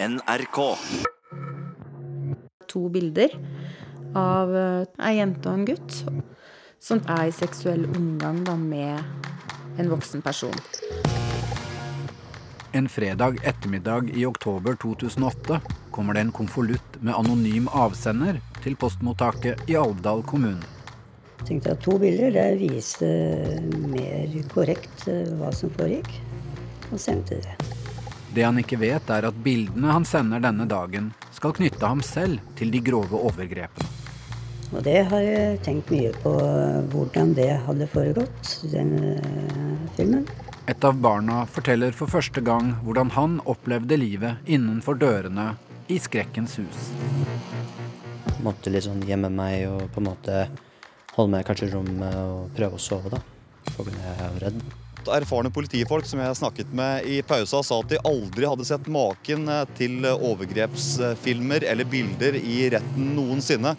NRK. To bilder av eh, ei jente og en gutt som er i seksuell omgang da, med en voksen person. En fredag ettermiddag i oktober 2008 kommer det en konvolutt med anonym avsender til postmottaket i Alvdal kommune. Jeg tenkte at to bilder det viser mer korrekt eh, hva som foregikk, og sendte det. Det han ikke vet, er at bildene han sender denne dagen, skal knytte ham selv til de grove overgrepene. Og det har jeg tenkt mye på, hvordan det hadde foregått, den uh, filmen. Et av barna forteller for første gang hvordan han opplevde livet innenfor dørene i Skrekkens hus. Jeg måtte liksom gjemme meg og på en måte holde meg kanskje i rommet og prøve å sove, da. For jeg var redd. Erfarne politifolk som jeg snakket med i pausa, sa at de aldri hadde sett maken til overgrepsfilmer eller bilder i retten noensinne.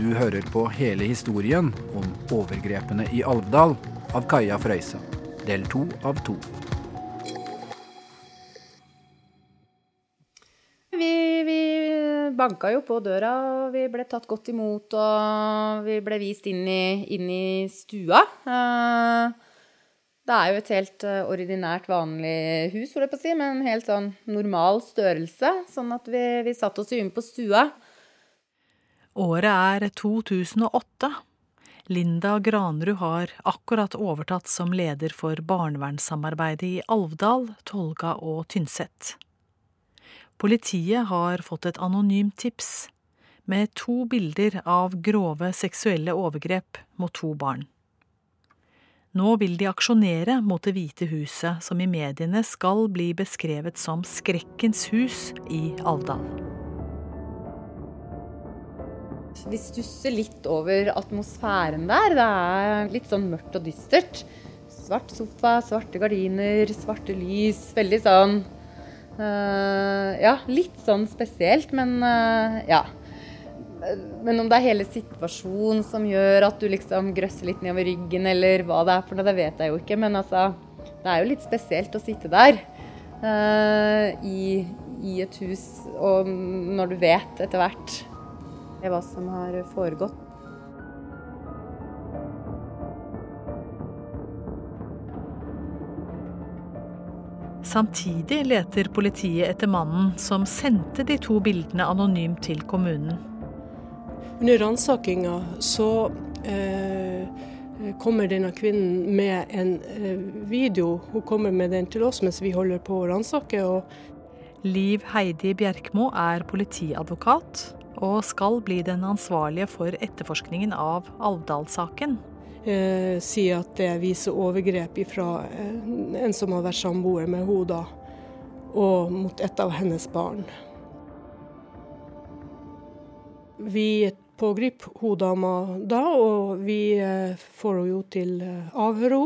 Du hører på hele historien om overgrepene i Alvdal av Kaja Frøysa. Del to av to. Banka jo på døra, og vi ble tatt godt imot, og vi ble vist inn i, inn i stua. Eh, Det er jo et helt eh, ordinært, vanlig hus, holdt jeg på å si, med en helt sånn normal størrelse. Sånn at vi, vi satte oss inn på stua. Året er 2008. Linda Granrud har akkurat overtatt som leder for barnevernssamarbeidet i Alvdal, Tolga og Tynset. Politiet har fått et anonymt tips med to bilder av grove seksuelle overgrep mot to barn. Nå vil de aksjonere mot Det hvite huset, som i mediene skal bli beskrevet som skrekkens hus i Alvdal. Vi stusser litt over atmosfæren der. Det er litt sånn mørkt og dystert. Svart sofa, svarte gardiner, svarte lys. Veldig sånn Ja, litt sånn spesielt, men eh, ja. Men om det er hele situasjonen som gjør at du liksom grøsser litt nedover ryggen, eller hva det er for noe, det vet jeg jo ikke. Men altså, det er jo litt spesielt å sitte der uh, i, i et hus, og når du vet etter hvert hva som har foregått. Samtidig leter politiet etter mannen som sendte de to bildene anonymt til kommunen. Under ransakinga så eh, kommer denne kvinnen med en eh, video. Hun kommer med den til oss mens vi holder på å ransake. Liv Heidi Bjerkmo er politiadvokat og skal bli den ansvarlige for etterforskningen av Alvdal-saken. Eh, sier at det viser overgrep fra eh, en som har vært samboer med henne og mot et av hennes barn. Vi pågriper hun dama da, og vi eh, får henne til eh, avhør.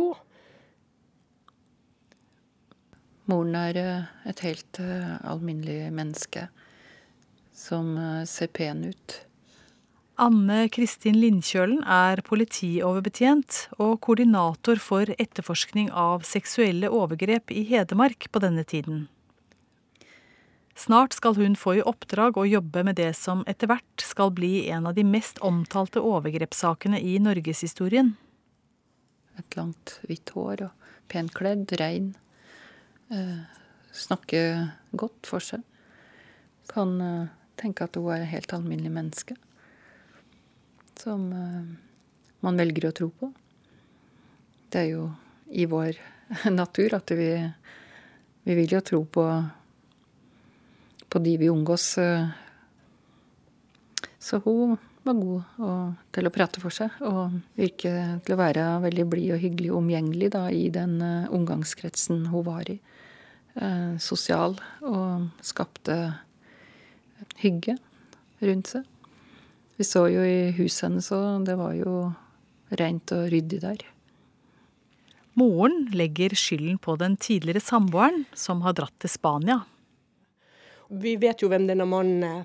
Moren er et helt alminnelig menneske som ser pen ut. Anne Kristin Lindkjølen er politioverbetjent og koordinator for etterforskning av seksuelle overgrep i Hedmark på denne tiden. Snart skal hun få i oppdrag å jobbe med det som etter hvert skal bli en av de mest omtalte overgrepssakene i norgeshistorien. Et langt, hvitt hår og pent kledd, rein. Eh, snakke godt for seg. Kan eh, tenke at hun er et helt alminnelig menneske. Som eh, man velger å tro på. Det er jo i vår natur at vi, vi vil jo tro på, på de vi omgås. eh. Så hun var god og, til å prate for seg, og virke til å være veldig blid og hyggelig og omgjengelig da, i den eh, omgangskretsen hun var i. Eh, sosial og skapte hygge rundt seg. Vi så jo i huset hennes, òg, det var jo rent og ryddig der. Moren legger skylden på den tidligere samboeren, som har dratt til Spania. Vi vet jo hvem denne mannen er.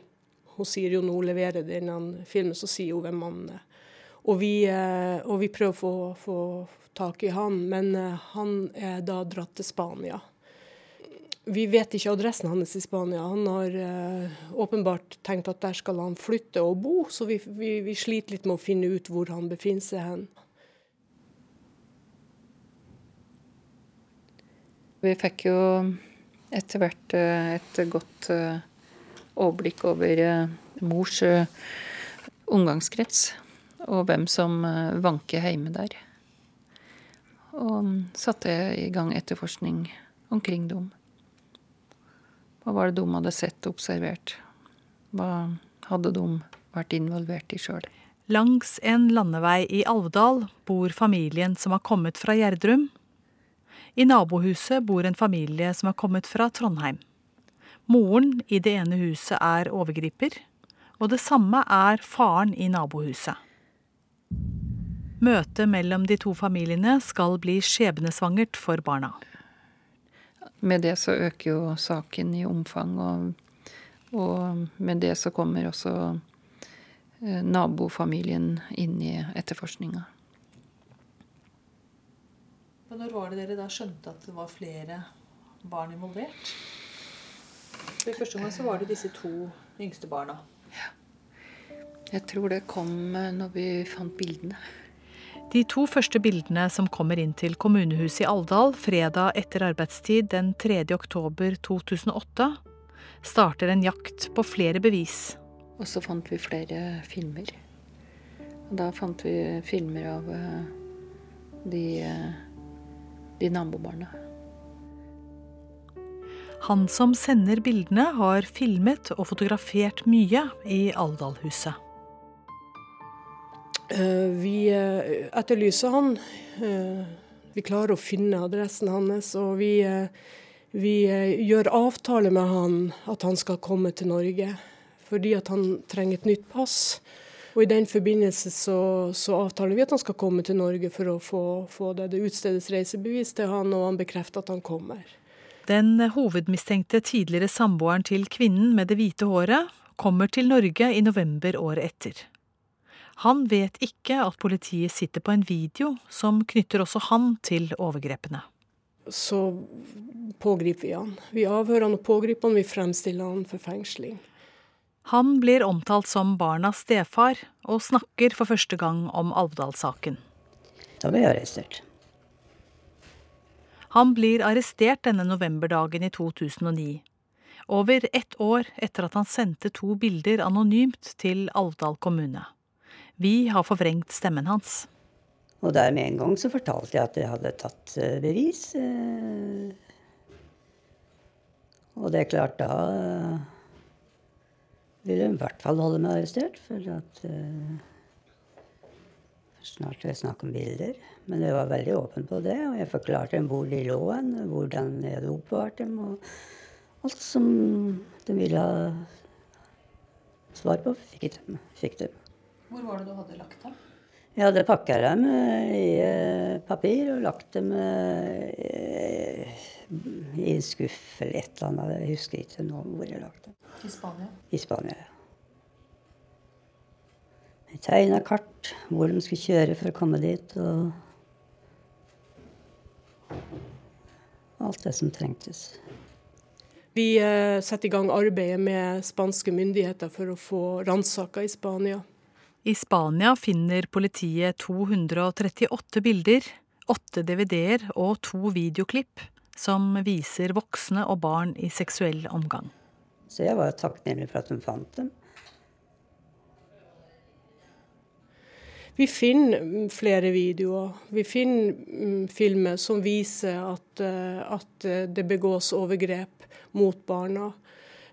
Hun sier jo når hun leverer denne filmen, så sier hun hvem mannen er. Og vi, eh, og vi prøver å få, få tak i han, men han er da dratt til Spania. Vi vet ikke adressen hans i Spania. Han har uh, åpenbart tenkt at der skal han flytte og bo, så vi, vi, vi sliter litt med å finne ut hvor han befinner seg hen. Vi fikk jo etter hvert uh, et godt uh, overblikk over mors omgangskrets og hvem som vanker hjemme der. Og satte i gang etterforskning omkring dem. Hva var det de hadde sett og observert? Hva hadde de vært involvert i sjøl? Langs en landevei i Alvdal bor familien som har kommet fra Gjerdrum. I nabohuset bor en familie som har kommet fra Trondheim. Moren i det ene huset er overgriper, og det samme er faren i nabohuset. Møtet mellom de to familiene skal bli skjebnesvangert for barna med det så øker jo saken i omfang, og, og med det så kommer også eh, nabofamilien inn i etterforskninga. Når var det dere da skjønte at det var flere barn involvert? For I første gang så var det disse to yngste barna. Ja. Jeg tror det kom eh, når vi fant bildene. De to første bildene som kommer inn til kommunehuset i Alvdal fredag etter arbeidstid den 3. oktober 2008, starter en jakt på flere bevis. Og så fant vi flere filmer. Og da fant vi filmer av eh, de, eh, de nabobarna. Han som sender bildene, har filmet og fotografert mye i Alvdalhuset. Eh, vi eh, etterlyser han. Eh, vi klarer å finne adressen hans, og vi, vi gjør avtale med han at han skal komme til Norge. Fordi at han trenger et nytt pass. Og I den forbindelse så, så, avtaler vi at han skal komme til Norge for å få, få det. Det utstedes reisebevis til han, og han bekrefter at han kommer. Den hovedmistenkte tidligere samboeren til kvinnen med det hvite håret kommer til Norge i november året etter. Han vet ikke at politiet sitter på en video som knytter også han til overgrepene. Så pågriper vi han. Vi avhører han og pågriper han, vi fremstiller han for fengsling. Han blir omtalt som barnas stefar, og snakker for første gang om Alvdal-saken. Da ble jeg arrestert. Han blir arrestert denne novemberdagen i 2009. Over ett år etter at han sendte to bilder anonymt til Alvdal kommune. Vi har forvrengt stemmen hans. Og der med en gang så fortalte jeg at jeg hadde tatt eh, bevis. Eh. Og det er klart, da ville vil de i hvert fall holde meg arrestert. For at Snart er det snakk om bilder. Men jeg var veldig åpen på det. Og jeg forklarte dem hvor de lå hen, hvordan jeg hadde oppbevart dem. Og alt som de ville ha svar på, fikk de. Fikk de. Hvor var det du hadde lagt dem? Jeg hadde pakka dem eh, i eh, papir og lagt dem eh, i en skuff eller et eller annet. Jeg husker ikke nå hvor jeg lagde dem. I Spania? I Spania, ja. Jeg tegna kart hvor de skulle kjøre for å komme dit. og alt det som trengtes. Vi setter i gang arbeidet med spanske myndigheter for å få ransaka i Spania. I Spania finner politiet 238 bilder, åtte DVD-er og to videoklipp som viser voksne og barn i seksuell omgang. Så jeg var takknemlig for at hun fant dem. Vi finner flere videoer. Vi finner mm, filmer som viser at, eh, at det begås overgrep mot barna.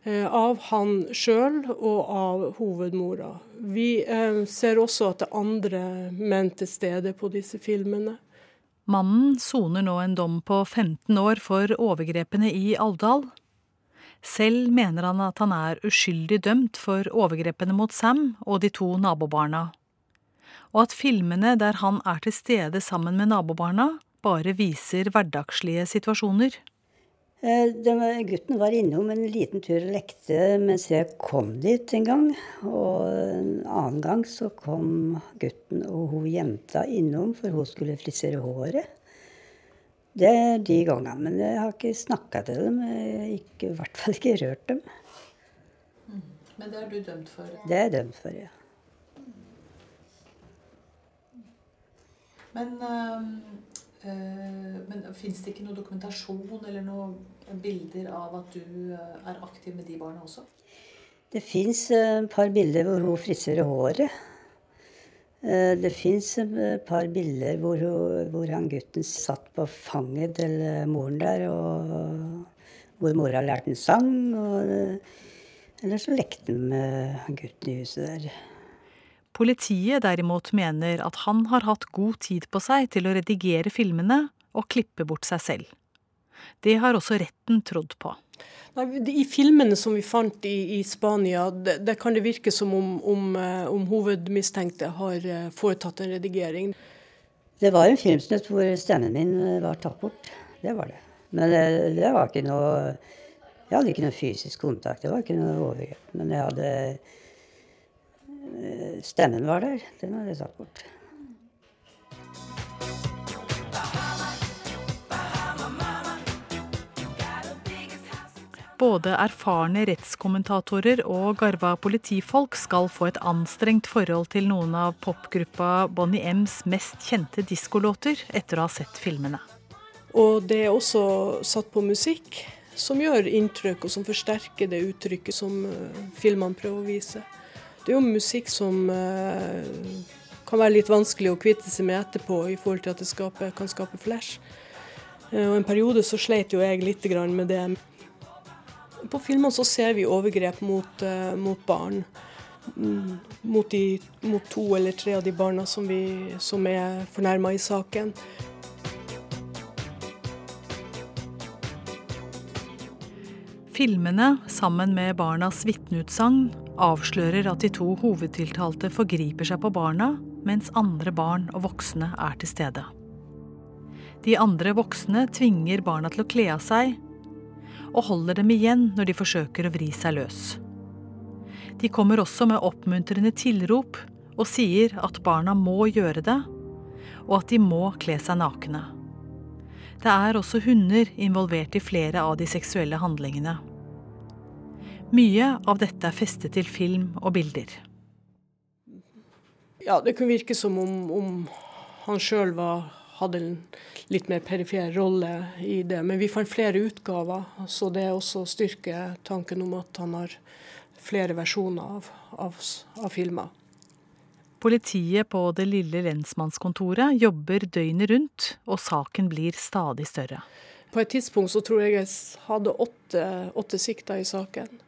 Eh, av han sjøl og av hovedmora. Vi eh, ser også at det er andre menn til stede på disse filmene. Mannen soner nå en dom på 15 år for overgrepene i Alvdal. Selv mener han at han er uskyldig dømt for overgrepene mot Sam og de to nabobarna. Og at filmene der han er til stede sammen med nabobarna, bare viser hverdagslige situasjoner. Eh, var, gutten var innom en liten tur og lekte mens jeg kom dit en gang. Og en annen gang så kom gutten og hun jenta innom, for hun skulle frisere håret. Det er de gangene. Men jeg har ikke snakka til dem. Har i hvert fall ikke rørt dem. Mm. Men det er du dømt for? Det er jeg dømt for, ja. Men øh, Eh, men fins det ikke noe dokumentasjon eller noen bilder av at du eh, er aktiv med de barna også? Det fins eh, et par bilder hvor hun friserer håret. Det fins et par bilder hvor, hun, hvor han gutten satt på fanget til moren der, og hvor mora lærte en sang. Og, eller så lekte han med gutten i huset der. Politiet derimot mener at han har hatt god tid på seg til å redigere filmene og klippe bort seg selv. Det har også retten trodd på. I filmene som vi fant i, i Spania, det, det, kan det virke som om, om, eh, om, hovedmistenkte har eh, foretatt en redigering. Det var en filmsnutt hvor stemmen min eh, var tatt bort. Det var det. Men det, det var ikke noe Jeg hadde ikke noe fysisk kontakt. Det var ikke noe overgrep. Men jeg hadde stemmen var der. Den hadde jeg satt bort. Både erfarne rettskommentatorer og garva politifolk skal få et anstrengt forhold til noen av popgruppa Bonnie M's mest kjente diskolåter etter å ha sett filmene. Og det er også satt på musikk som gjør inntrykk, og som forsterker det uttrykket som eh, filmene prøver å vise. Det er jo musikk som eh, kan være litt vanskelig å kvitte seg med etterpå, i forhold til at det skaper, kan skape flash. Eh, og En periode så sleit jo jeg litt med det. På filmene så ser vi overgrep mot, eh, mot barn. Mm, mot, de, mot, to eller tre av de barna som, vi, som er fornærma i saken. Filmene, sammen med barnas vitneutsagn, avslører at de to hovedtiltalte forgriper seg på barna, mens andre barn og voksne er til stede. De andre voksne tvinger barna til å kle av seg, og holder dem igjen når de forsøker å vri seg løs. De kommer også med oppmuntrende tilrop og sier at barna må gjøre det, og at de må kle seg nakne. Det er også hunder involvert i flere av de seksuelle handlingene. Mye av dette er festet til film og bilder. Ja, det kunne virke som om, om han sjøl hadde en litt mer perifer rolle i det. Men vi fant flere utgaver, så det også styrker tanken om at han har flere versjoner av, av, av filmer. Politiet på det lille lensmannskontoret jobber døgnet rundt, og saken blir stadig større. På et tidspunkt så tror jeg jeg hadde åtte, åtte sikta i saken.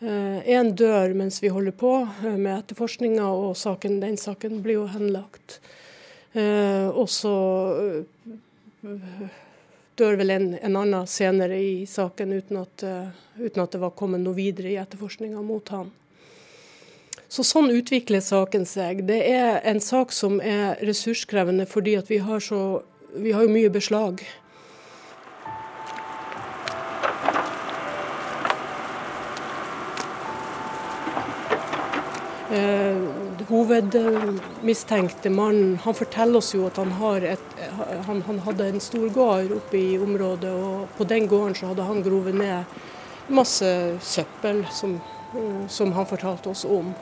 Én eh, dør mens vi holder på eh, med etterforskninga, og saken, den saken blir jo henlagt. Eh, og så dør vel en, en, annen senere i saken uten at, uten at det var kommet noe videre i etterforskninga mot han. Så Sånn utvikler saken seg. Det er en sak som er ressurskrevende fordi vi har, så, vi har mye beslag. Eh, hovedmistenkte mannen han forteller oss jo at han, et, han, han, hadde en stor gård oppe i området, og på den gården så hadde han grovet ned masse søppel, som, som han fortalte oss om.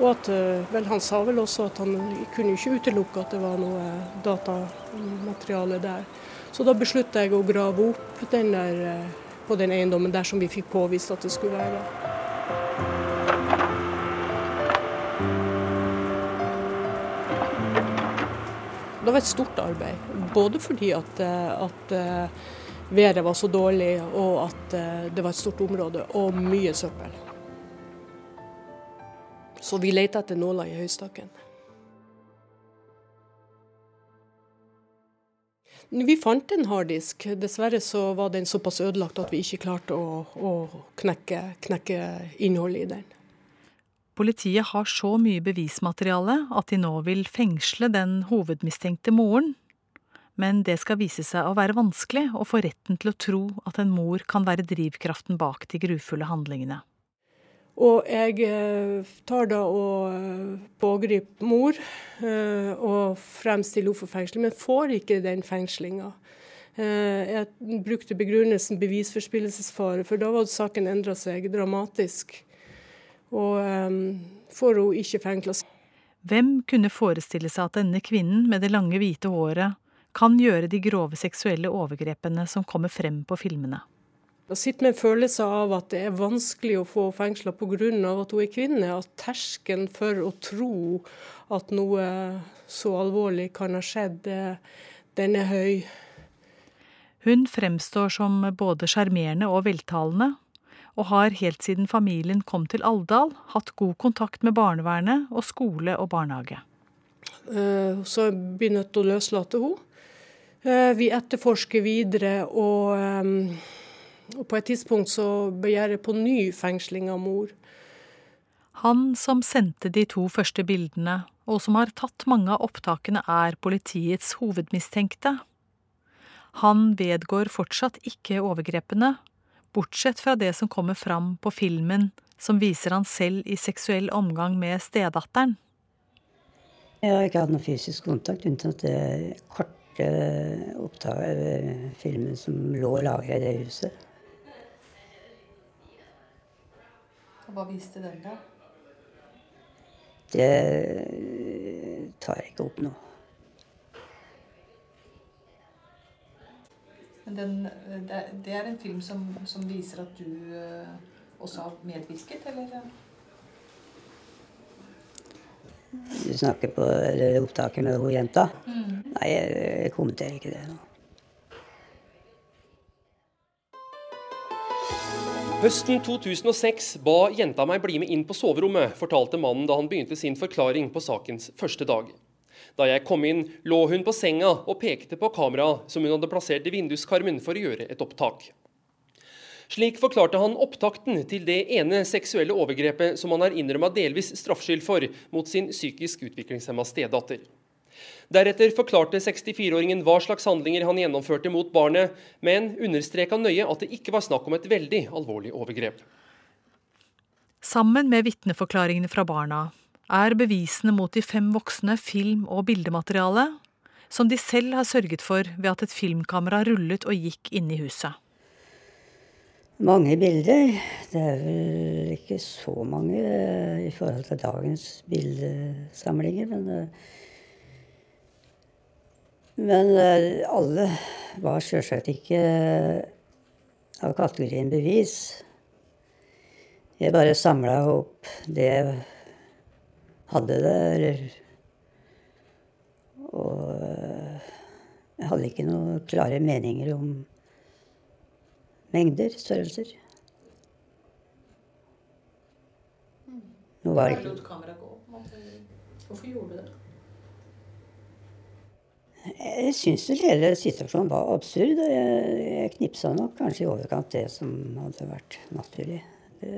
Og at, eh, vel, Han sa vel også at han kunne ikke utelukke at det var noe datamateriale der. Så da beslutta jeg å grave opp den der, eh, på den eiendommen der som vi fikk påvist at det skulle være. Det var et stort arbeid. Både fordi at, eh, at eh, været var så dårlig, og at eh, det var et stort område, og mye søppel. Så vi leita etter nåler i høystakken. Vi fant en harddisk. Dessverre så var den såpass ødelagt at vi ikke klarte å, å knekke, knekke innholdet i den. Politiet har så mye bevismateriale at de nå vil fengsle den hovedmistenkte moren. Men det skal vise seg å være vanskelig å få retten til å tro at en mor kan være drivkraften bak de grufulle handlingene. Og jeg eh, tar da og eh, pågriper mor eh, og fremstiller henne for fengsling, men får ikke den fengslinga. Jeg brukte begrunnelsen bevisforspillelsesfare, for da hadde saken endra seg dramatisk. Og får hun ikke fengsla. Hvem kunne forestille seg at denne kvinnen med det lange, hvite håret kan gjøre de grove seksuelle overgrepene som kommer frem på filmene? Å sitte med en følelse av at det er vanskelig å få fengsla pga. at hun er kvinne, at terskelen for å tro at noe så alvorlig kan ha skjedd, den er høy. Hun fremstår som både sjarmerende og veltalende, og har helt siden familien kom til Alvdal hatt god kontakt med barnevernet og skole og barnehage. Eh, så blir vi nødt til å løslate henne. Eh, vi etterforsker videre og eh, og på et tidspunkt så begjærer på ny fengsling av mor. Han som sendte de to første bildene, og som har tatt mange av opptakene, er politiets hovedmistenkte. Han vedgår fortsatt ikke overgrepene, bortsett fra det som kommer fram på filmen som viser han selv i seksuell omgang med stedatteren. Jeg har ikke hatt noe fysisk kontakt, unntatt det korte opptaket, filmen som lå lagra i det huset. Hva viste den, da? Det tar jeg ikke opp nå. Men den, det, det, er en film som, som viser at du uh, også har medvirket, eller? Du snakker på opptaket med hun jenta? Mm. Nei, jeg, jeg kommenterer ikke det nå. Høsten 2006 ba jenta meg bli med inn på soverommet, fortalte mannen da han begynte sin forklaring på sakens første dag. Da jeg kom inn, lå hun på senga og pekte på kameraet som hun hadde plassert i vinduskarmen for å gjøre et opptak. Slik forklarte han opptakten til det ene seksuelle overgrepet som han har innrømma delvis straffskyld for mot sin psykisk utviklingshemma stedatter. Deretter forklarte 64-åringen hva slags handlinger han gjennomførte mot barnet, men understreka nøye at det ikke var snakk om et veldig alvorlig overgrep. Sammen med vitneforklaringene fra barna er bevisene mot de fem voksne film- og bildemateriale, som de selv har sørget for ved at et filmkamera rullet og gikk inn i huset. Mange bilder. Det er vel ikke så mange i forhold til dagens bildesamlinger. men men eh, alle var sjølsagt ikke eh, av kategorien bevis. Jeg bare samla opp det hadde Eller, Og eh, jeg hadde ikke noen klare meninger om mengder, størrelser. Nå var det ikke Hvorfor gjorde du det? Jeg syns hele situasjonen var absurd. og Jeg, jeg knipsa nok kanskje i overkant det som hadde vært naturlig. Det,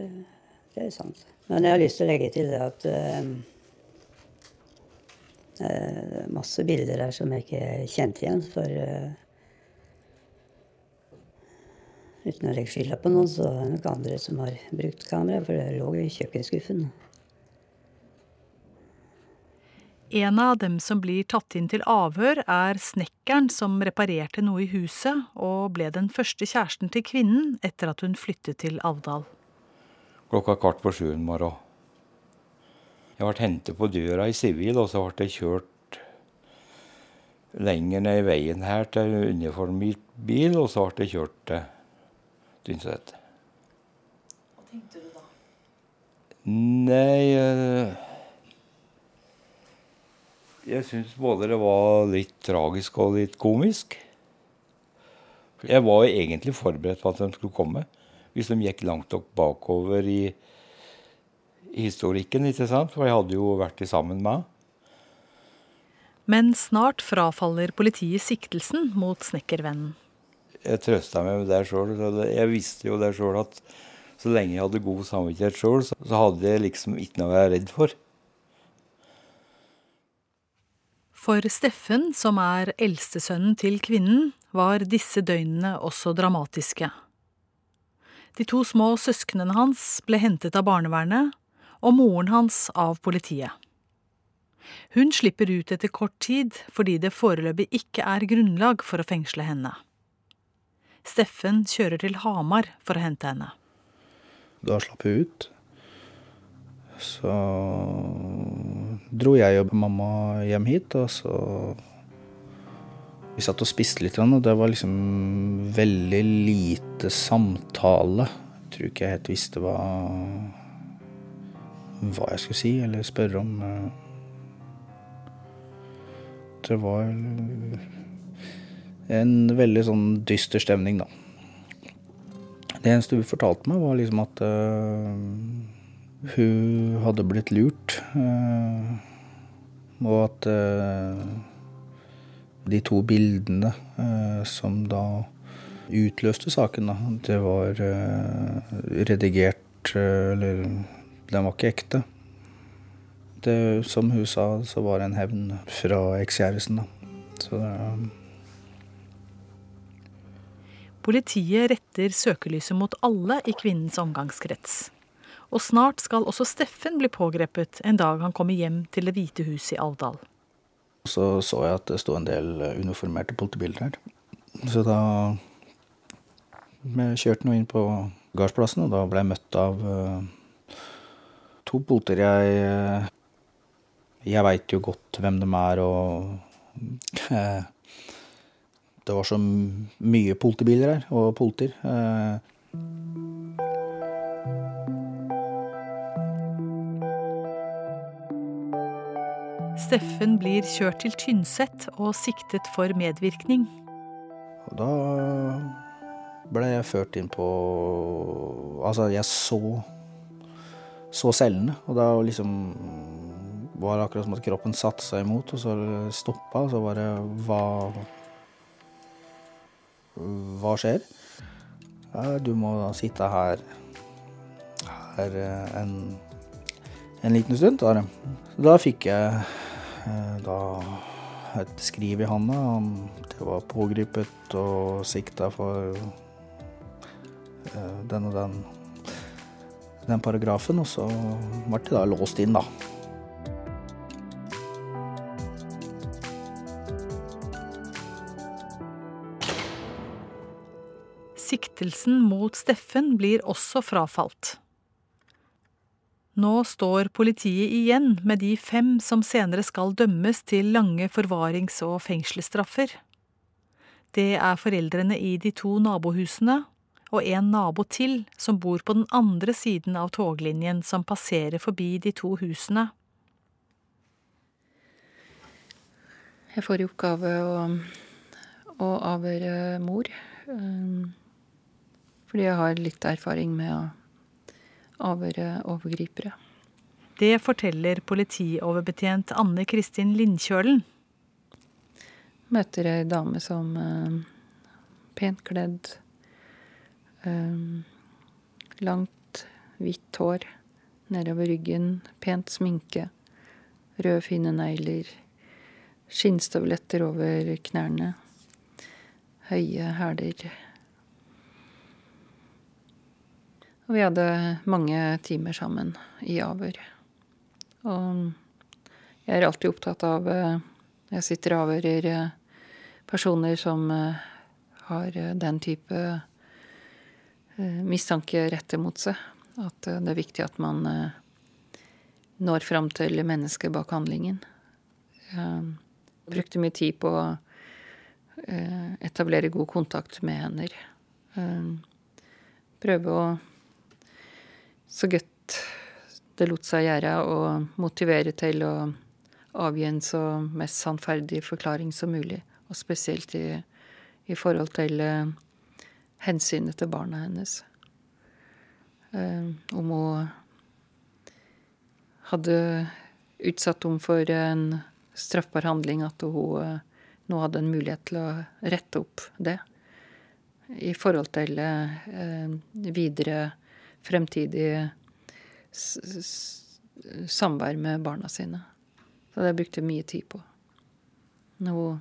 det, er sant. Men jeg har lyst til å legge til det at uh, masse bilder her som jeg ikke kjente igjen. For eh, uten å legge skylda på noen, så er det nok andre som har brukt kamera. For det lå i kjøkkenskuffen. En av dem som blir tatt inn til avhør, er snekkeren som reparerte noe i huset, og ble den første kjæresten til kvinnen etter at hun flyttet til Avdal. Klokka kvart på sju en morgen. Jeg ble hentet på døra i sivil, og så ble jeg kjørt lenger ned i veien her til uniformert bil, og så ble jeg kjørt til Tynset. Hva tenkte du da? Nei... Jeg, jeg syns både det var litt tragisk og litt komisk. Jeg var egentlig forberedt på at de skulle komme, hvis de gikk langt nok bakover i, i historikken. ikke sant? For jeg hadde jo vært sammen med Men snart frafaller politiet siktelsen mot snekkervennen. Jeg trøsta meg med det sjøl. Jeg visste jo det sjøl at så lenge jeg hadde god samvittighet sjøl, så hadde jeg liksom ikke noe å være redd for. For Steffen, som er eldstesønnen til kvinnen, var disse døgnene også dramatiske. De to små søsknene hans ble hentet av barnevernet, og moren hans av politiet. Hun slipper ut etter kort tid fordi det foreløpig ikke er grunnlag for å fengsle henne. Steffen kjører til Hamar for å hente henne. Da slapp hun ut. Så dro jeg og mamma hjem hit, og så Vi satt og spiste litt, og det var liksom veldig lite samtale. Jeg tror ikke jeg helt visste hva hva jeg skulle si eller spørre om. Det var en veldig sånn dyster stemning, da. Det eneste hun fortalte meg, var liksom at uh, hun hadde blitt lurt. Uh, og at uh, de to bildene som da utløste saken, da, det var redigert Eller den var ikke ekte. Det, som hun sa, så var det en hevn fra ekskjæresten, da. Så det Politiet retter søkelyset mot alle i kvinnens omgangskrets. Og snart skal også Steffen bli pågrepet en dag han kommer hjem til Det hvite huset i Alvdal. Så så jeg at det sto en del uniformerte politibiler her. Så da vi kjørte nå inn på gardsplassen, og da ble jeg møtt av uh, to polter. Jeg, jeg veit jo godt hvem de er, og uh, det var så mye politibiler her, og polter. Eh. Steffen blir kjørt til Tynset og siktet for medvirkning. Og da ble jeg ført inn på Altså, jeg så så cellene, og da liksom var det akkurat som at kroppen satte seg imot, og så stoppa, og så bare hva hva skjer? Ja, du må da sitte her, her eh, en, en liten stund. Da, da fikk jeg eh, da et skriv i handa. Det var pågripet og sikta for eh, den og den, den paragrafen. Og så ble det da låst inn, da. Siktelsen mot Steffen blir også frafalt. Nå står politiet igjen med de fem som senere skal dømmes til lange forvarings- og fengselsstraffer. Det er foreldrene i de to nabohusene og en nabo til som bor på den andre siden av toglinjen som passerer forbi de to husene. Jeg får i oppgave å, å avhøre mor. Um fordi jeg har litt erfaring med å avhøre overgripere. Det forteller politioverbetjent Anne Kristin Lindkjølen. Møter ei dame som uh, pent kledd, langt, hvitt hår nedover ryggen, pent sminke, røde, fine negler, skinnstøvletter over knærne, høye hæler Og vi hadde mange timer sammen i avhør. Og jeg er alltid opptatt av eh, Jeg sitter og avhører eh, personer som eh, har den type mistanke rettet mot seg. At det er viktig at man når fram til mennesket bak handlingen. Jeg brukte mye tid på å etablere god kontakt med hender. Prøve å så godt det lot seg gjøre, å motivere til å avgi en så mest sannferdig forklaring som mulig. Og spesielt i, i forhold til hensynet til barna hennes. Uh, om hun hadde utsatt henne for en straffbar handling, at hun uh, nå hadde en mulighet til å rette opp det. I forhold til videre fremtidig samvær med barna sine. Så det brukte jeg mye tid på. Nå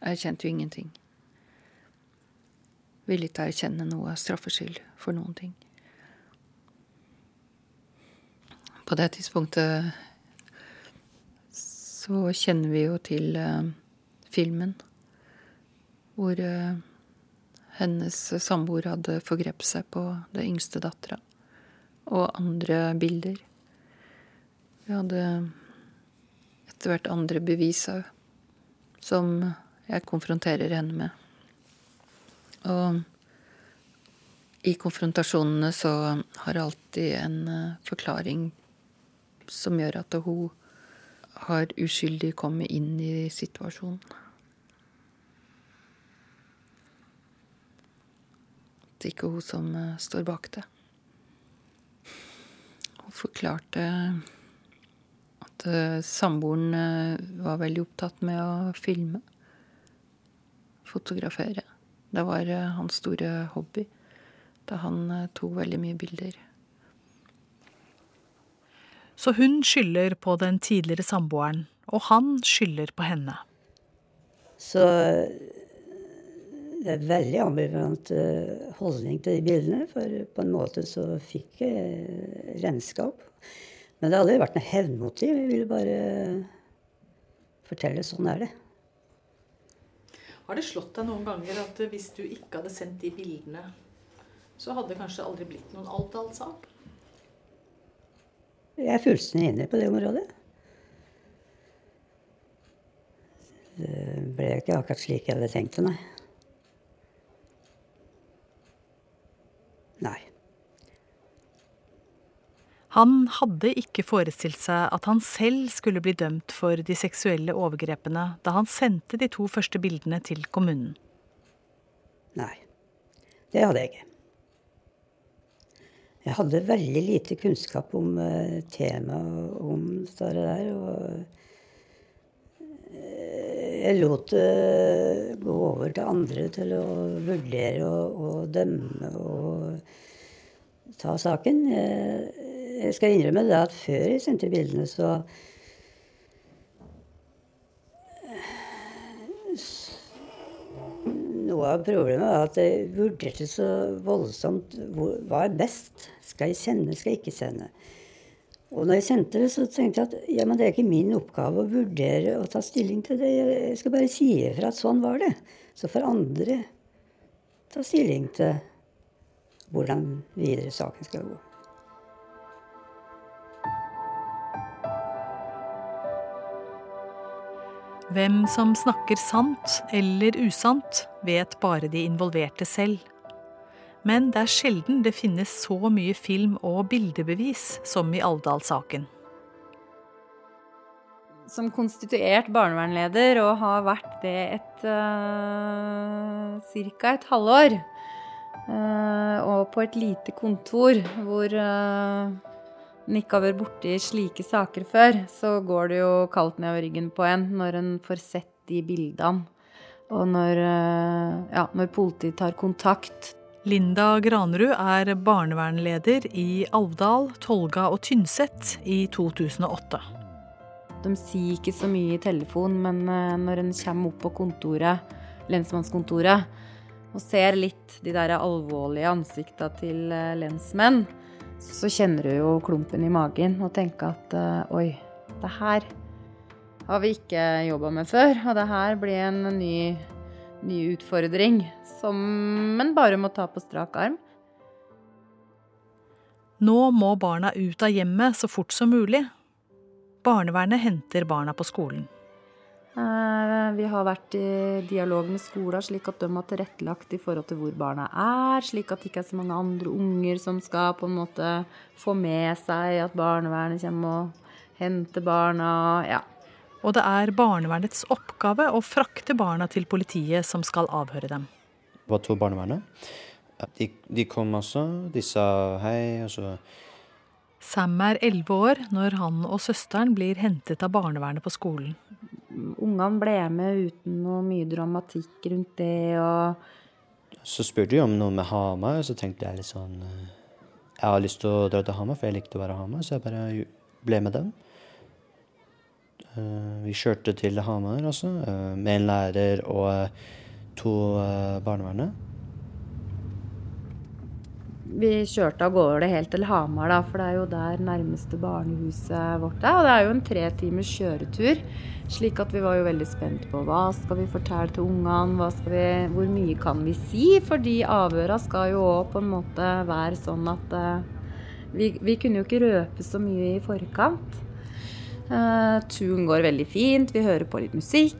erkjente jo ingenting. Ville ikke erkjenne noe straffskyld for noen ting. På det tidspunktet så kjenner vi jo til uh, filmen hvor uh, hennes samboer hadde forgrepet seg på det yngste dattera, og andre bilder. Vi hadde etter hvert andre bevis òg, som jeg konfronterer henne med. Og i konfrontasjonene så har jeg alltid en uh, forklaring som gjør at hun har uskyldig kommet inn i situasjonen. Det er ikke hun som uh, står bak det. Hun forklarte at uh, samboeren var veldig opptatt med å filme. Fotografere. Det var hans store hobby. Da han tok veldig mye bilder. Så hun skylder på den tidligere samboeren, og han skylder på henne. Så det er veldig ambivalent holdning til de bildene. For på en måte så fikk jeg renskap. Men det har aldri vært noe hevnmotiv. Jeg ville bare fortelle sånn er det. Har det slått deg noen ganger at hvis du ikke hadde sendt de bildene, så hadde det kanskje aldri blitt noen Alvdal-sak? Jeg er fullstendig enig på det området. Det ble ikke akkurat slik jeg hadde tenkt det, nei. Nei. Han hadde ikke forestilt seg at han selv skulle bli dømt for de seksuelle overgrepene da han sendte de to første bildene til kommunen. Nei, det hadde jeg ikke. Jeg hadde veldig lite kunnskap om uh, temaet om det der. Og uh, jeg lot det gå over til andre til å vurdere og, og dømme og ta saken. Jeg, jeg skal innrømme det at før jeg sendte bildene, så Noe av problemet var at jeg vurderte så voldsomt hva er best. Skal jeg sende, skal jeg ikke sende? Og når jeg sendte det, så tenkte jeg at ja, men det er ikke min oppgave å vurdere og ta stilling til det. Jeg skal bare si ifra at sånn var det. Så får andre ta stilling til hvordan videre saken skal gå. Hvem som snakker sant eller usant, vet bare de involverte selv. Men det er sjelden det finnes så mye film- og bildebevis som i Alvdal-saken. Som konstituert barnevernleder og har vært det et uh, ca. et halvår. Uh, og på et lite kontor hvor uh, en ikke har vært borti slike saker før, så går det jo kaldt nedover ryggen på en når en får sett de bildene. Og når, ja, når politiet tar kontakt. Linda Granerud er barnevernleder i Alvdal, Tolga og Tynset i 2008. De sier ikke så mye i telefon, men når en kommer opp på kontoret, lensmannskontoret, og ser litt de der alvorlige ansikta til lensmenn, så kjenner du jo klumpen i magen og tenker at uh, oi, det her har vi ikke jobba med før. Og det her blir en ny, ny utfordring som en bare må ta på strak arm. Nå må barna ut av hjemmet så fort som mulig. Barnevernet henter barna på skolen. Vi har vært i dialog med skolen, slik at de har tilrettelagt i forhold til hvor barna er. Slik at det ikke er så mange andre unger som skal på en måte få med seg at barnevernet kommer og henter barna. Ja. Og det er barnevernets oppgave å frakte barna til politiet som skal avhøre dem. Det var to barnevernet. De, de kom også. De sa hei. og så... Sam er elleve år når han og søsteren blir hentet av barnevernet på skolen. Ungene ble med uten noe mye dramatikk rundt det. og... Så spurte de om noe med Hamar, og så tenkte jeg litt sånn Jeg har lyst til å dra til Hamar, for jeg likte å være Hamar, så jeg bare ble med dem. Vi kjørte til Hamar også, med en lærer og to barnevernet. Vi kjørte av gårde helt til Hamar, da, for det er jo der nærmeste barnehuset vårt er. Og det er jo en tre timers kjøretur. Slik at vi var jo veldig spent på hva skal vi fortelle til ungene, hvor mye kan vi si? Fordi avhøra skal jo òg på en måte være sånn at uh, vi, vi, kunne jo ikke røpe så mye i forkant. Uh, turen går veldig fint, vi hører på litt musikk.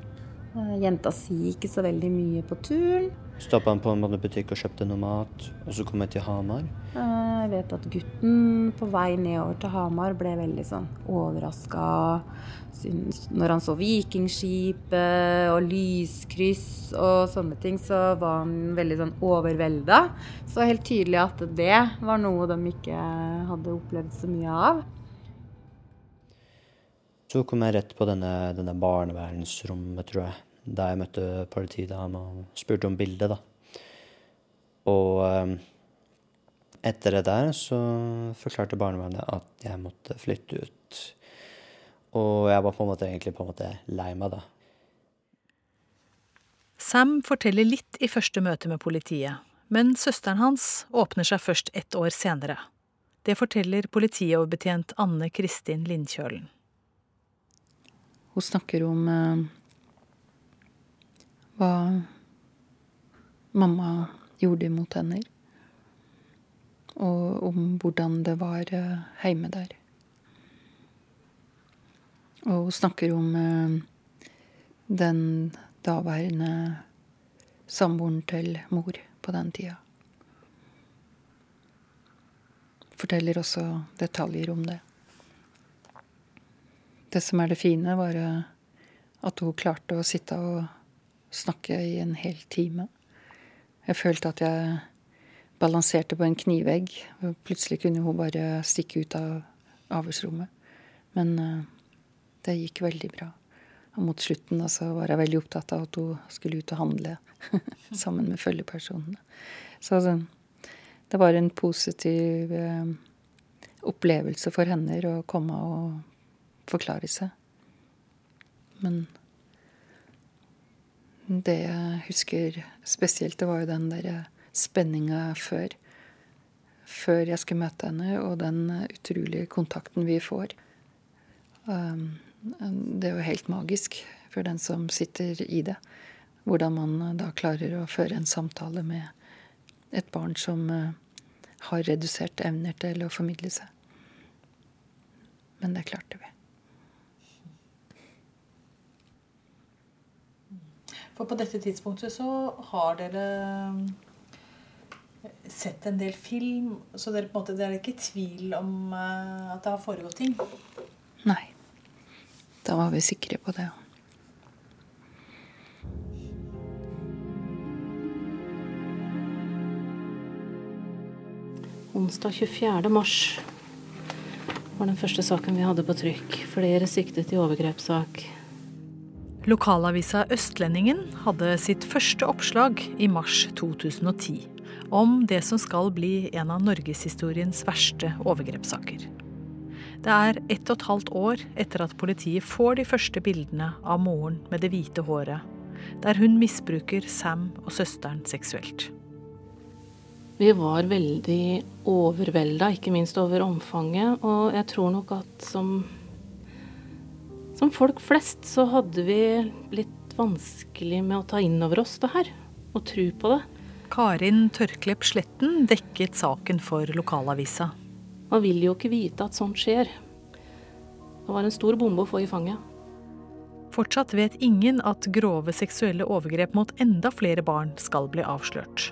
Uh, jenta sier ikke så veldig mye på turen. Stoppa på en butikk og kjøpte noe mat, og så kom jeg til Hamar. Jeg vet at gutten på vei nedover til Hamar ble veldig sånn overraska når han så vikingskipet og lyskryss og sånne ting, så var han veldig sånn overvelda. Så helt tydelig at det var noe de ikke hadde opplevd så mye av. Så kom jeg rett på denne, denne barnevernsrommet, tror jeg da jeg møtte politidama og spurte om bildet, da. Og um, etter det der så forklarte barnevernet at jeg måtte flytte ut. Og jeg var på en måte egentlig på en måte lei meg, da. Sam forteller litt i første møte med politiet, men søsteren hans åpner seg først ett år senere. Det forteller politioverbetjent Anne Kristin Lindkjølen. Hun snakker om uh hva mamma gjorde mot henne. Og om hvordan det var hjemme eh, der. Og hun snakker om eh, den daværende samboeren til mor på den tida. Forteller også detaljer om det. Det som er det fine, var eh, at hun klarte å sitte og snakke i en hel time. Jeg følte at jeg balanserte på en knivegg. og Plutselig kunne hun bare stikke ut av avhørsrommet. Men uh, det gikk veldig bra. Og mot slutten da, så var jeg veldig opptatt av at hun skulle ut og handle sammen med følgepersonene. Så det, det var en positiv uh, opplevelse for henne å komme og forklare seg. Men det jeg husker spesielt, det var jo den der spenninga før. Før jeg skulle møte henne, og den utrolige kontakten vi får. Um, det er jo helt magisk for den som sitter i det. Hvordan man da klarer å føre en samtale med et barn som uh, har reduserte evner til å formidle seg. Men det klarte vi. For på dette tidspunktet så har dere eh, sett en del film, så dere, på en måte, dere er ikke i tvil om uh, at det har foregått ting? Nei. Da var vi sikre på det. Onsdag 24. mars var den første saken vi hadde på trykk. Flere siktet i overgrepssak. Lokalavisa Østlendingen hadde sitt første oppslag i mars 2010 om det som skal bli en av norgeshistoriens verste overgrepssaker. Det er ett og et halvt år etter at politiet får de første bildene av moren med det hvite håret, der hun misbruker Sam og søsteren seksuelt. Vi var veldig overvelda, ikke minst over omfanget. Og jeg tror nok at som som folk flest så hadde vi litt vanskelig med å ta inn over oss det her, og tro på det. Karin Tørklepp Sletten dekket saken for lokalavisa. Man vil jo ikke vite at sånt skjer. Det var en stor bombe å få i fanget. Fortsatt vet ingen at grove seksuelle overgrep mot enda flere barn skal bli avslørt.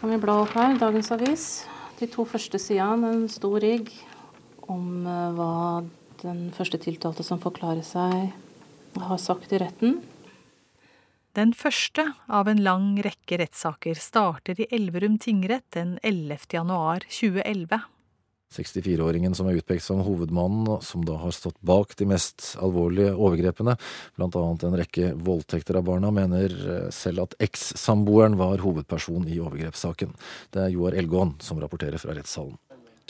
Kan vi bla opp her, dagens avis. De to første sidene, en stor rigg om eh, hva den første tiltalte som forklarer seg, har sagt i retten. Den første av en lang rekke rettssaker starter i Elverum tingrett den 11. januar 2011. 64-åringen som er utpekt som hovedmannen, som da har stått bak de mest alvorlige overgrepene, bl.a. en rekke voldtekter av barna, mener eh, selv at eks-samboeren var hovedperson i overgrepssaken. Det er Joar Elgåen som rapporterer fra rettssalen.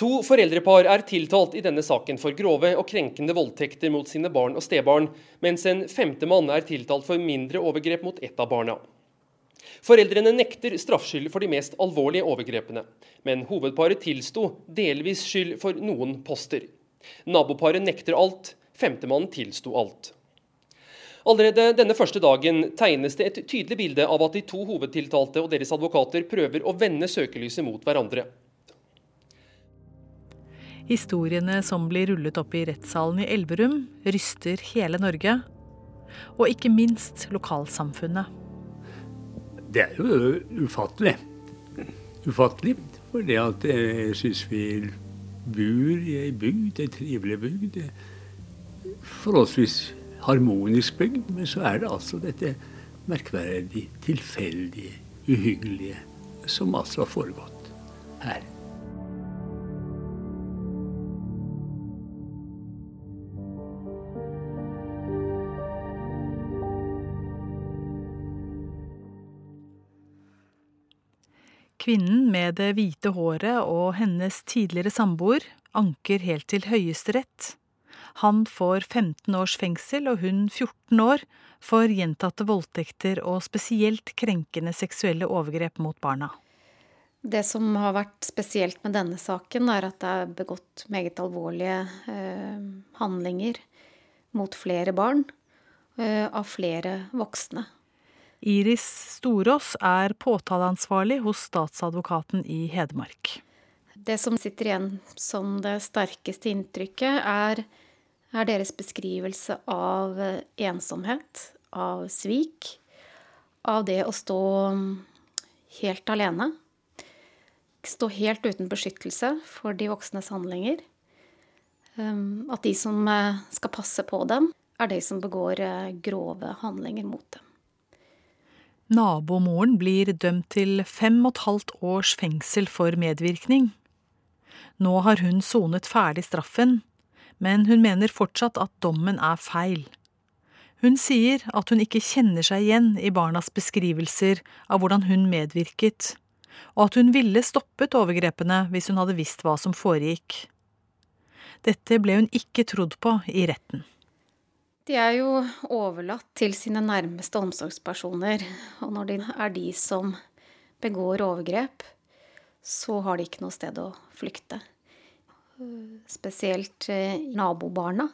To foreldrepar er tiltalt i denne saken for grove og krenkende voldtekter mot sine barn og stebarn, mens en femte mann er tiltalt for mindre overgrep mot ett av barna. Foreldrene nekter straffskyld for de mest alvorlige overgrepene, men hovedparet tilsto delvis skyld for noen poster. Naboparet nekter alt, femtemannen tilsto alt. Allerede denne første dagen tegnes det et tydelig bilde av at de to hovedtiltalte og deres advokater prøver å vende søkelyset mot hverandre. Historiene som blir rullet opp i rettssalen i Elverum, ryster hele Norge. Og ikke minst lokalsamfunnet. Det er jo ufattelig. Ufattelig. For det at jeg syns vi bor i ei bygd, ei trivelig bygd. Forholdsvis harmonisk bygd, men så er det altså dette merkverdig, tilfeldige, uhyggelige som altså har foregått her. Kvinnen med det hvite håret og hennes tidligere samboer anker helt til Høyesterett. Han får 15 års fengsel og hun 14 år for gjentatte voldtekter og spesielt krenkende seksuelle overgrep mot barna. Det som har vært spesielt med denne saken, er at det er begått meget alvorlige eh, handlinger mot flere barn eh, av flere voksne. Iris Storås er påtaleansvarlig hos statsadvokaten i Hedmark. Det som sitter igjen som det sterkeste inntrykket, er er deres beskrivelse av ensomhet, av svik, av det å stå mm, helt alene. Stå helt uten beskyttelse for de voksnes handlinger. Um, at de som eh, skal passe på dem, er de som begår eh, grove handlinger mot dem. Nabomoren blir dømt til fem og et halvt års fengsel for medvirkning. Nå har hun sonet ferdig straffen, men hun mener fortsatt at dommen er feil. Hun sier at hun ikke kjenner seg igjen i barnas beskrivelser av hvordan hun medvirket, og at hun ville stoppet overgrepene hvis hun hadde visst hva som foregikk. Dette ble hun ikke trodd på i retten. De er jo overlatt til sine nærmeste omsorgspersoner, og når det er de som begår overgrep, så har de ikke noe sted å flykte spesielt eh, nabobarna,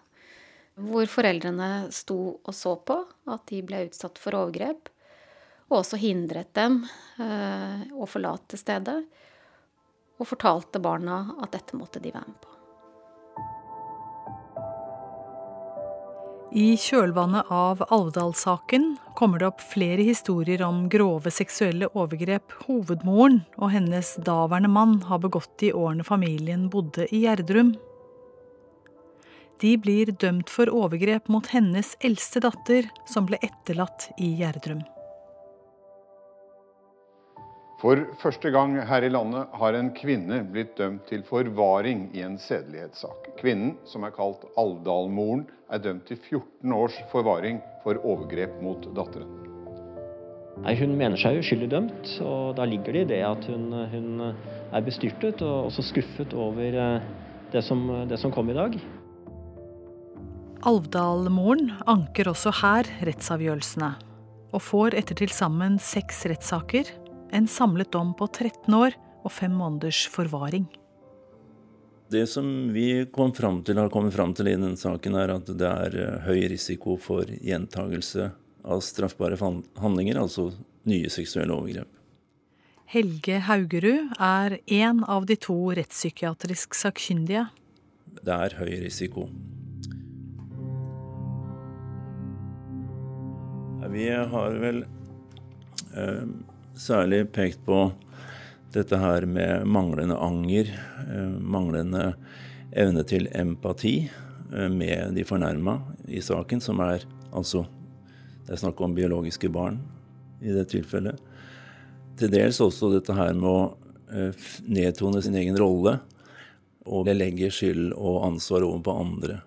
hvor foreldrene sto og så på at de ble utsatt for overgrep, og også hindret dem eh, å forlate stedet, og fortalte barna at dette måtte de være med på. I kjølvannet av Alvdal-saken kommer det opp flere historier om grove seksuelle overgrep hovedmoren og hennes daværende mann har begått i årene familien bodde i Gjerdrum. De blir dømt for overgrep mot hennes eldste datter, som ble etterlatt i Gjerdrum. For første gang her i landet har en kvinne blitt dømt til forvaring i en sedelighetssak. Kvinnen, som er kalt Alvdal-moren, er dømt til 14 års forvaring for overgrep mot datteren. Nei, Hun mener seg uskyldig dømt, og da ligger det i det at hun, hun er bestyrtet og også skuffet over eh, det som, det som kom i dag. Alvdal-moren anker også her rettsavgjørelsene, og får etter til sammen seks rettssaker en samlet dom på 13 år og fem måneders forvaring. Det som vi kom fram til, har kommet fram til i denne saken, er at det er eh, høy risiko for gjentagelse av straffbare handlinger, altså nye seksuelle overgrep. Helge Haugerud er en av de to rettspsykiatrisk sakkyndige. Det er høy risiko. Vi har vel eh, særlig pekt på dette her med manglende anger, eh, manglende evne til empati eh, med de fornærma i saken, som er altså Det er snakk om biologiske barn i det tilfellet. Til dels også dette her med å eh, nedtone sin egen rolle og legge skyld og ansvar over på andre.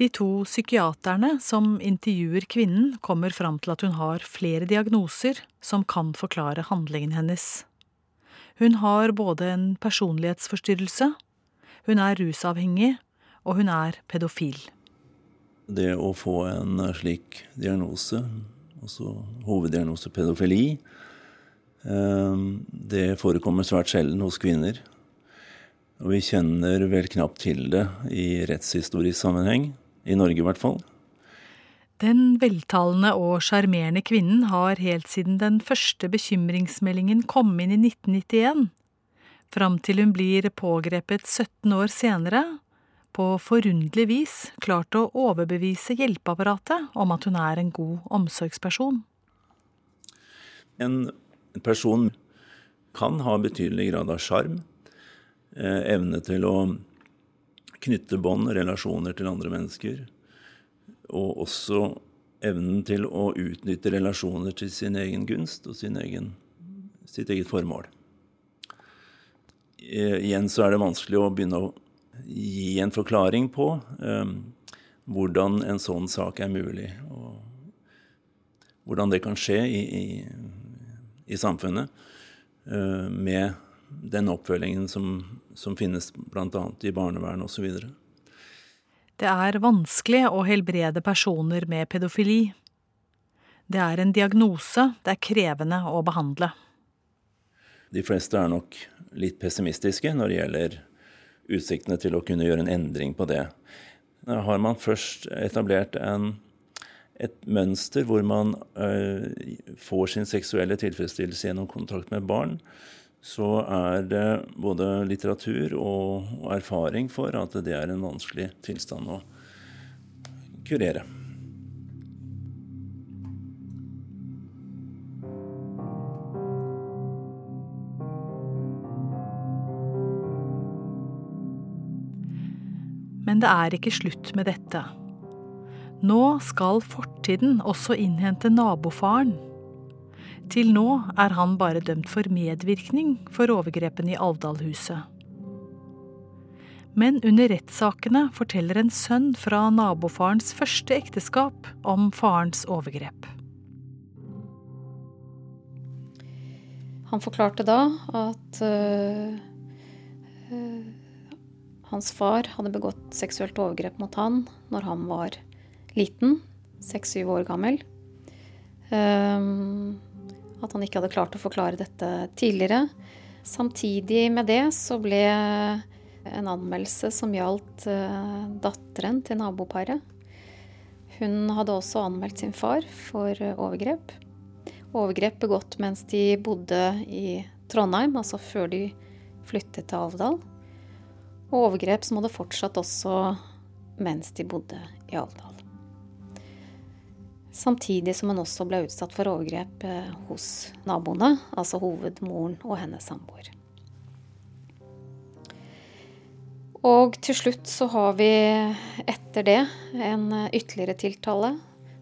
De to psykiaterne som intervjuer kvinnen, kommer fram til at hun har flere diagnoser som kan forklare handlingen hennes. Hun har både en personlighetsforstyrrelse, hun er rusavhengig, og hun er pedofil. Det å få en slik diagnose, altså hoveddiagnose pedofili, eh, det forekommer svært sjelden hos kvinner. Og vi kjenner vel knapt til det i rettshistorisk sammenheng, i Norge i hvert fall. Den veltalende og sjarmerende kvinnen har helt siden den første bekymringsmeldingen kom inn i 1991, fram til hun blir pågrepet 17 år senere, på forunderlig vis klart å overbevise hjelpeapparatet om at hun er en god omsorgsperson. En person kan ha betydelig grad av sjarm, eh, evne til å knytte bånd, relasjoner til andre mennesker og også evnen til å utnytte relasjoner til sin egen gunst og sin egen, sitt eget formål. Igjen så er det vanskelig å begynne å gi en forklaring på eh, hvordan en sånn sak er mulig, og hvordan det kan skje i, i, i samfunnet eh, med den oppfølgingen som, som finnes bl.a. i barnevern osv. Det er vanskelig å helbrede personer med pedofili. Det er en diagnose det er krevende å behandle. De fleste er nok litt pessimistiske når det gjelder utsiktene til å kunne gjøre en endring på det. Har man først etablert en, et mønster hvor man ø, får sin seksuelle tilfredsstillelse gjennom kontakt med barn, så er det både litteratur og erfaring for at det er en vanskelig tilstand å kurere. Men det er ikke slutt med dette. Nå skal fortiden også innhente nabofaren til nå er han bare dømt for medvirkning for overgrepene i Alvdalhuset. Men under rettssakene forteller en sønn fra nabofarens første ekteskap om farens overgrep. Han forklarte da at øh, uh, hans far hadde begått seksuelt overgrep mot han når han var liten, seks-syv år gammel. Um, at han ikke hadde klart å forklare dette tidligere. Samtidig med det så ble en anmeldelse som gjaldt uh, datteren til naboparet. Hun hadde også anmeldt sin far for overgrep. Overgrep begått mens de bodde i Trondheim, altså før de flyttet til Alvdal. Og overgrep som hadde fortsatt også mens de bodde i Alvdal. Samtidig som hun også ble utsatt for overgrep eh, hos naboene, altså hovedmoren og hennes samboer. Og til slutt så har vi etter det en ytterligere tiltale,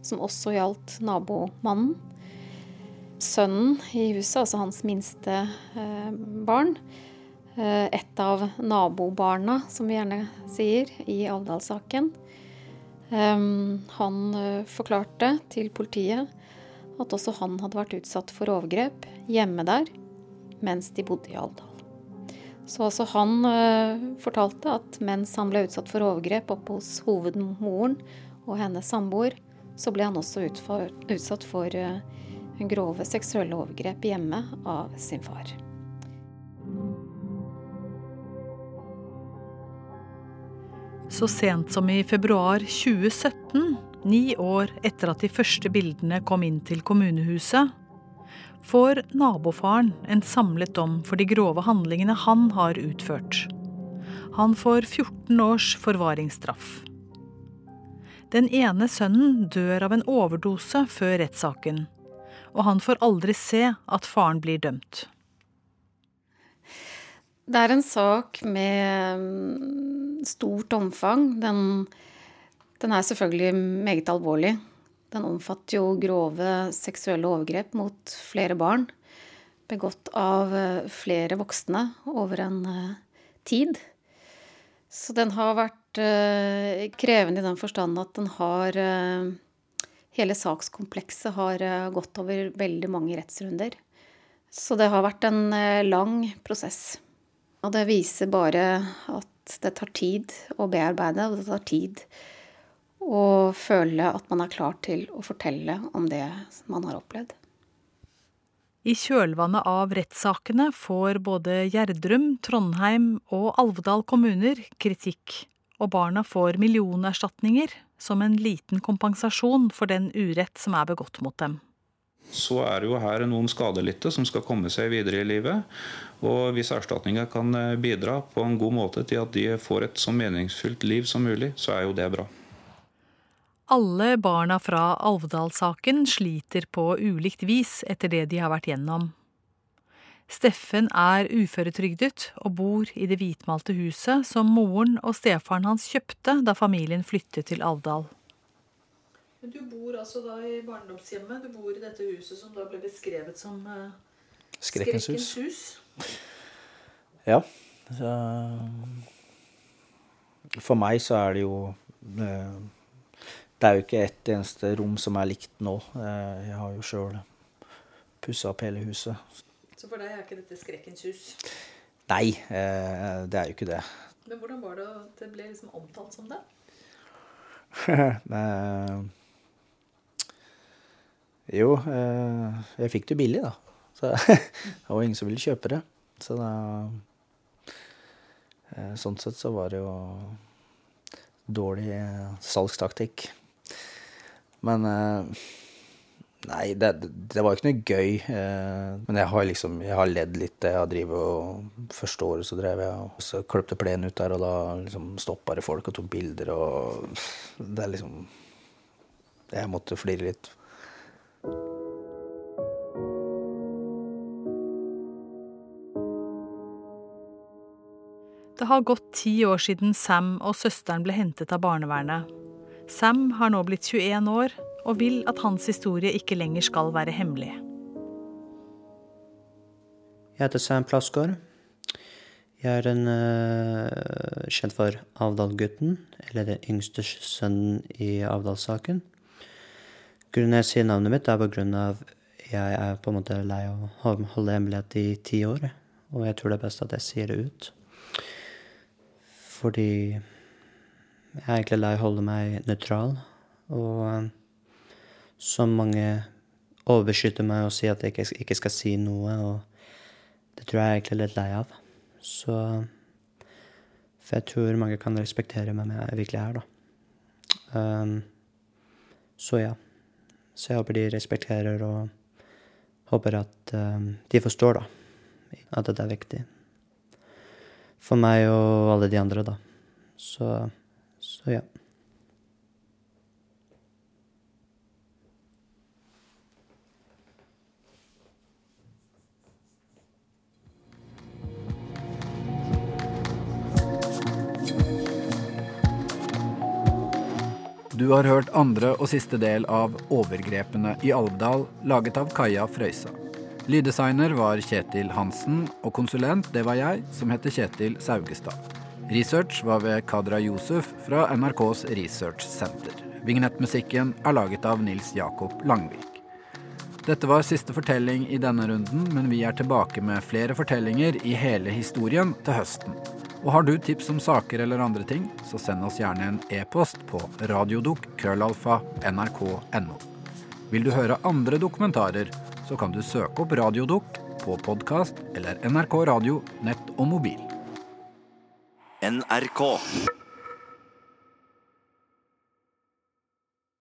som også gjaldt nabomannen. Sønnen i huset, altså hans minste eh, barn. Eh, et av nabobarna, som vi gjerne sier, i Alvdal-saken han eh, forklarte til politiet at også han hadde vært utsatt for overgrep hjemme der mens de bodde i Alvdal. Så også han uh, fortalte at mens han ble utsatt for overgrep oppe hos hovedmoren og hennes samboer, så ble han også utsatt for uh, grove seksuelle overgrep hjemme av sin far. Så sent som i februar 2017, ni år etter at de første bildene kom inn til kommunehuset, får nabofaren en samlet dom for de grove handlingene han har utført. Han får 14 års forvaringsstraff. Den ene sønnen dør av en overdose før rettssaken, og han får aldri se at faren blir dømt. Det er en sak med mm, stort omfang. Den, den, er selvfølgelig meget alvorlig. Den omfatter jo grove seksuelle overgrep mot flere barn. Begått av eh, flere voksne over en eh, tid. Så den har vært uh, krevende i den forstand at den har Hele sakskomplekset har gått over veldig mange rettsrunder. Så det har vært en eh, lang prosess. Og det viser bare at det tar tid å bearbeide, og det tar tid å føle at man er klar til å fortelle om det man har opplevd. I kjølvannet av rettssakene får både Gjerdrum, Trondheim og Alvdal kommuner kritikk, og barna får millionerstatninger som en liten kompensasjon for den urett som er begått mot dem så er det jo her noen skadelidte som skal komme seg videre i livet. Og hvis erstatninger kan eh, bidra på en god måte til at de får et så meningsfylt liv som mulig, så er jo det bra. Alle barna fra Alvdal-saken sliter på ulikt vis etter det de har vært gjennom. Steffen er uføretrygdet og bor i det hvitmalte huset som moren og stefaren hans kjøpte da familien flyttet til Alvdal. Men du bor altså da i barndomshjemmet. Du bor i dette huset som da ble beskrevet som uh, Skrekkens, hus. hus. Ja. Så, for meg så er det jo uh, Det er jo ikke ett eneste rom som er likt nå. Uh, jeg har jo sjøl pussa opp hele huset. Så for deg er ikke dette Skrekkens hus? Nei, det er jo ikke det. Men hvordan var det at det ble liksom omtalt som det? Jo, eh, jeg fikk det jo billig, da. Så det var ingen som ville kjøpe det. Så da eh, Sånn sett så var det jo dårlig eh, salgstaktikk. Men Nei, det, det var jo ikke noe gøy. Men jeg har liksom Jeg har ledd litt. Jeg har drevet og Første året så drev jeg og så kløpte plenen ut der, og da liksom stoppa det folk og tok bilder, og Det er liksom Jeg måtte flire litt. Det har gått ti år siden Sam og søsteren ble hentet av barnevernet. Sam har nå blitt 21 år og vil at hans historie ikke lenger skal være hemmelig. Jeg heter Sam Plasgaard. Jeg er en uh, kjent for Avdal-gutten, eller den yngste sønnen i Avdal-saken. Grunnen jeg sier navnet mitt, er på grunn av jeg er på en måte lei av å holde hemmelighet i ti år. Og jeg tror det er best at jeg sier det ut. Fordi jeg er egentlig lei å holde meg nøytral. Og um, så mange overbeskytter meg og sier at jeg ikke, skal si noe, og det tror jeg er egentlig litt lei av. Så For jeg tror mange kan respektere meg med jeg virkelig er, da. Um, så ja. Så jeg håper de respekterer og håper at um, de forstår, da, at dette er viktig for meg og alle de andre, da. Så, så ja. Du har hørt andre og siste del av 'Overgrepene i Alvdal', laget av Kaja Frøysa. Lyddesigner var Kjetil Hansen, og konsulent det var jeg, som heter Kjetil Saugestad. Research var ved Kadra Josef fra NRKs Research Center. Vignettmusikken er laget av Nils Jakob Langvik. Dette var siste fortelling i denne runden, men vi er tilbake med flere fortellinger i hele historien til høsten. Og har du tips om saker eller andre ting, så send oss gjerne en e-post på radiodok.krøllalfa.nrk.no. Vil du høre andre dokumentarer, så kan du søke opp Radiodukk på podkast eller NRK Radio nett og mobil. NRK.